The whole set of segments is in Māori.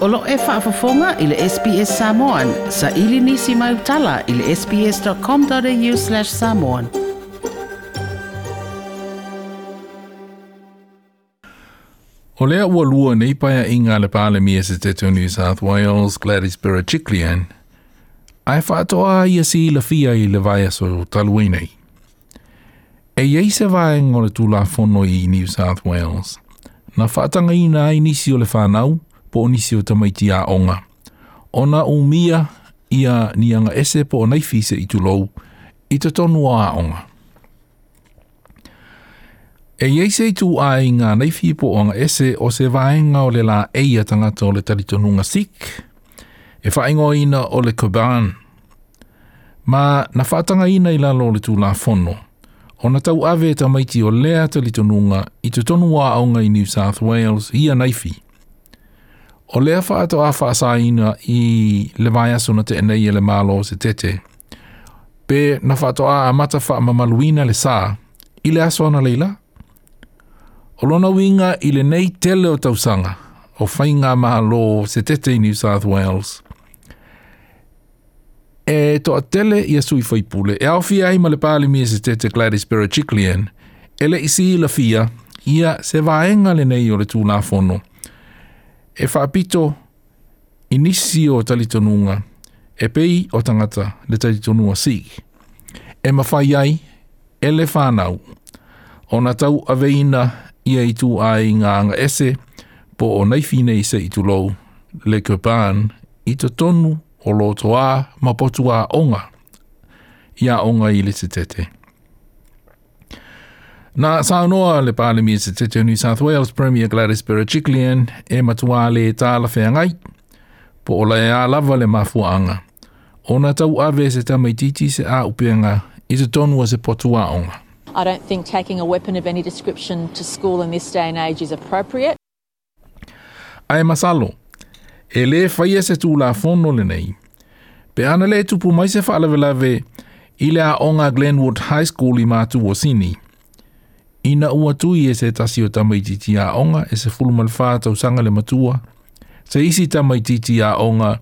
Olo lo e whaafafonga i le SPS Samoan. Sa ili nisi mai utala i le sps.com.au slash samoan. O lea ua lua nei paia i ngā le pāle mi se te New South Wales, Gladys Berejiklian, ai whaatoa ia si la fia i le vai so taluinei. E iei se vai ngore tū la fono i New South Wales, na whaatanga i nā inisi o le whanau, po onisi o tamaiti a onga. Ona umia ia nianga ese po onai fise i tulou, i te tonu a onga. E iei se itu a i ngā naifi po onga ese o se vaenga o le la eia tangata o le talitonunga sik, e whaingo ina o le kubaan. Ma na whaatanga ina i lalo o le tū la fono, o na tau ave tamaiti o lea talitonunga i te tonu a onga i New South Wales i a naifi. O lea wha ato a wha sa ina i le vai asuna te enei e le malo se tete. Pe na wha ato a a mata wha mamaluina le saa, i le aso ana leila. O lona winga i le nei tele o tausanga, o whai ngā malo se tete i New South Wales. E to a tele i a sui whai pule, e au fia ma le pāli mi e se tete Gladys Berichiklian, e le isi i la fia, ia se vaenga le nei o le tūnā whono e whaapito i nisi o talitonunga, e pei o tangata le talitonunga si. E mawhai ai, e le whanau, o na tau aveina ia i tu ai ngā ese, po o naifi nei se i tu lou, le kupan, i to tonu o loto a ma potu onga, ia onga i le te tete. Nā saunoa le pālimi se te tenu South Wales Premier Gladys Berejiklian e matua le tāla whiangai. Po ola e alawa le mafuanga. Ona tau ave se tamaititi se a upianga i te tonua se potua onga. I don't think taking a weapon of any description to school in this day and age is appropriate. Ae masalo, e le whaia e se tūla fono le nei. Pe ana le tupu mai se whaalawelawe i le a onga Glenwood High School i mātu o Sini. Ina ua tui e se tasi o tamaititi a onga e se fulu malwha tau sanga le matua. Se isi tamaititi a onga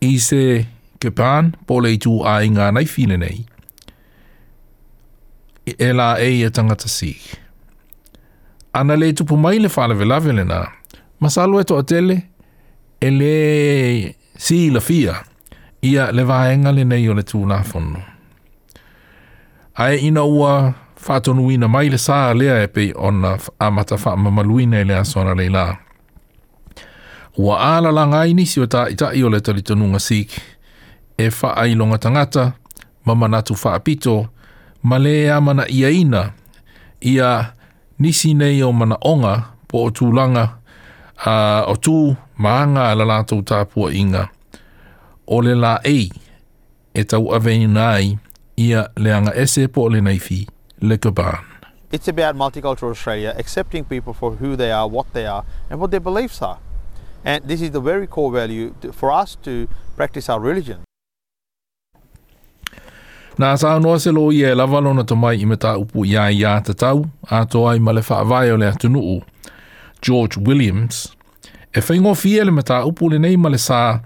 i se kepan pole i tu a inga nei fine nei. E la e i e tangata si. Ana le tupu mai le whale vela vele na. Masalo e to atele e le si la fia ia le vaenga le nei o le tūna whono. Ai ina ua whātonuina mai le sā lea e pei ona amata whaamamaluina e lea sona leila. Ua ala langa ai nisi o ita i o le talitonunga sik, e wha longa tangata, mama mamanatu whaapito, ma le amana ia ina, ia nisi nei o mana onga po o tūlanga, o tū maanga ala lātou tāpua inga. O le la ei, e tau aveni nai, ia leanga ese po le naifii. Lickerburn. It's about multicultural Australia accepting people for who they are, what they are, and what their beliefs are. And this is the very core value to, for us to practice our religion. Nā sā noa se lo i e lavalona to mai i me tā upu i ai i a tau, a to ai ma le wha avai o le atunuu, George Williams, e whaingo fie le me tā upu le nei ma le sā,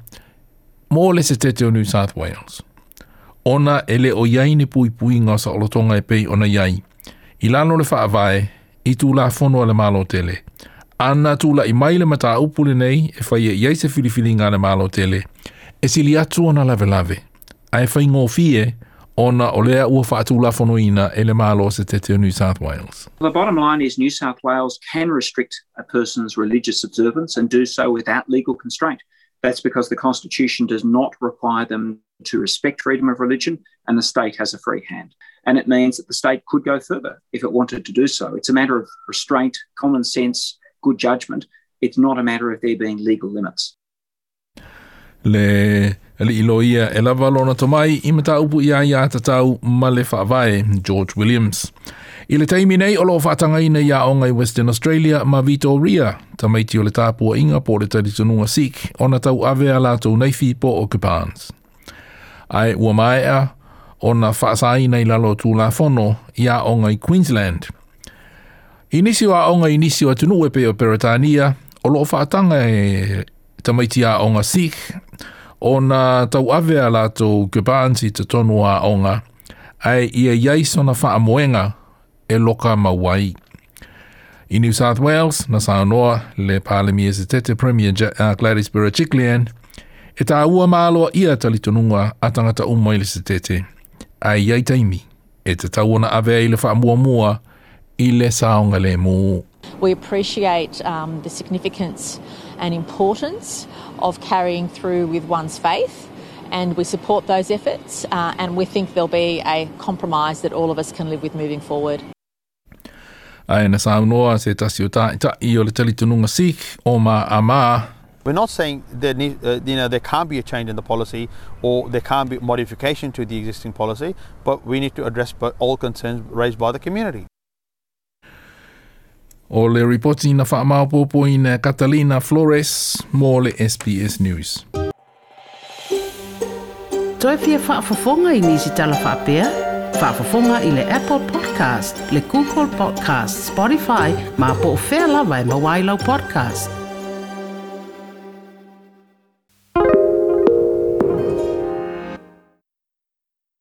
mō le se te New South Wales ona ele o yai ne pui pui nga sa olotonga e pei ona yai. I lano le faa vae, i tū la fono ale malo tele. Ana tū la i mai le mata upule nei, e fai e yai se filifili nga le malo tele. E sili atu ona lave lave. A e fai ngō fie, ona olea ua faa tū la fono ina ele malo se te teo New South Wales. The bottom line is New South Wales can restrict a person's religious observance and do so without legal constraint. That's because the Constitution does not require them to respect freedom of religion, and the state has a free hand. And it means that the state could go further if it wanted to do so. It's a matter of restraint, common sense, good judgment. It's not a matter of there being legal limits. Le ali ilo ia e lava lona tomai i mataupu ia ia tatau ma le George Williams. I le taimi nei o loo whaatanga ina ia onga i Western Australia ma Vito Ria, tamaiti o le tāpua inga po le tari tunua Sikh o na tau ave a lātou neifi po Occupants. Ai ua maea o na whaasai nei lalo tū la whono ia onga i Queensland. Inisi wa onga inisi wa tunu epe o Peritania o loo whaatanga e tamaiti a onga sik, o na tau ave a lātou Occupants i te tonua onga ai ia iaiso na whaamoenga moenga e loka mawai. I New South Wales, na saanoa le Palemi e tete Premier uh, Gladys Berechiklian, e tā ua mālua ia talitonunga a tangata umai le Sitete, a iai taimi, e te tauana avea i le whaamuamua i le saonga le mō. We appreciate um, the significance and importance of carrying through with one's faith and we support those efforts uh, and we think there'll be a compromise that all of us can live with moving forward ae na saunoa se tasi o taʻitaʻi o le talitunuga sikh o ma amā We're not saying that uh, you know there can't be a change in the policy or there can't be modification to the existing policy, but we need to address all concerns raised by the community. O le reporti na wha amau pōpō Catalina Flores, mō le SBS News. Toi fia wha fafonga i nisi tala wha apea? Toi fia wha fafonga i nisi tala wha apea? fonga i le apple podcast le google podcast spotify ma po o fea lava e i lau podcast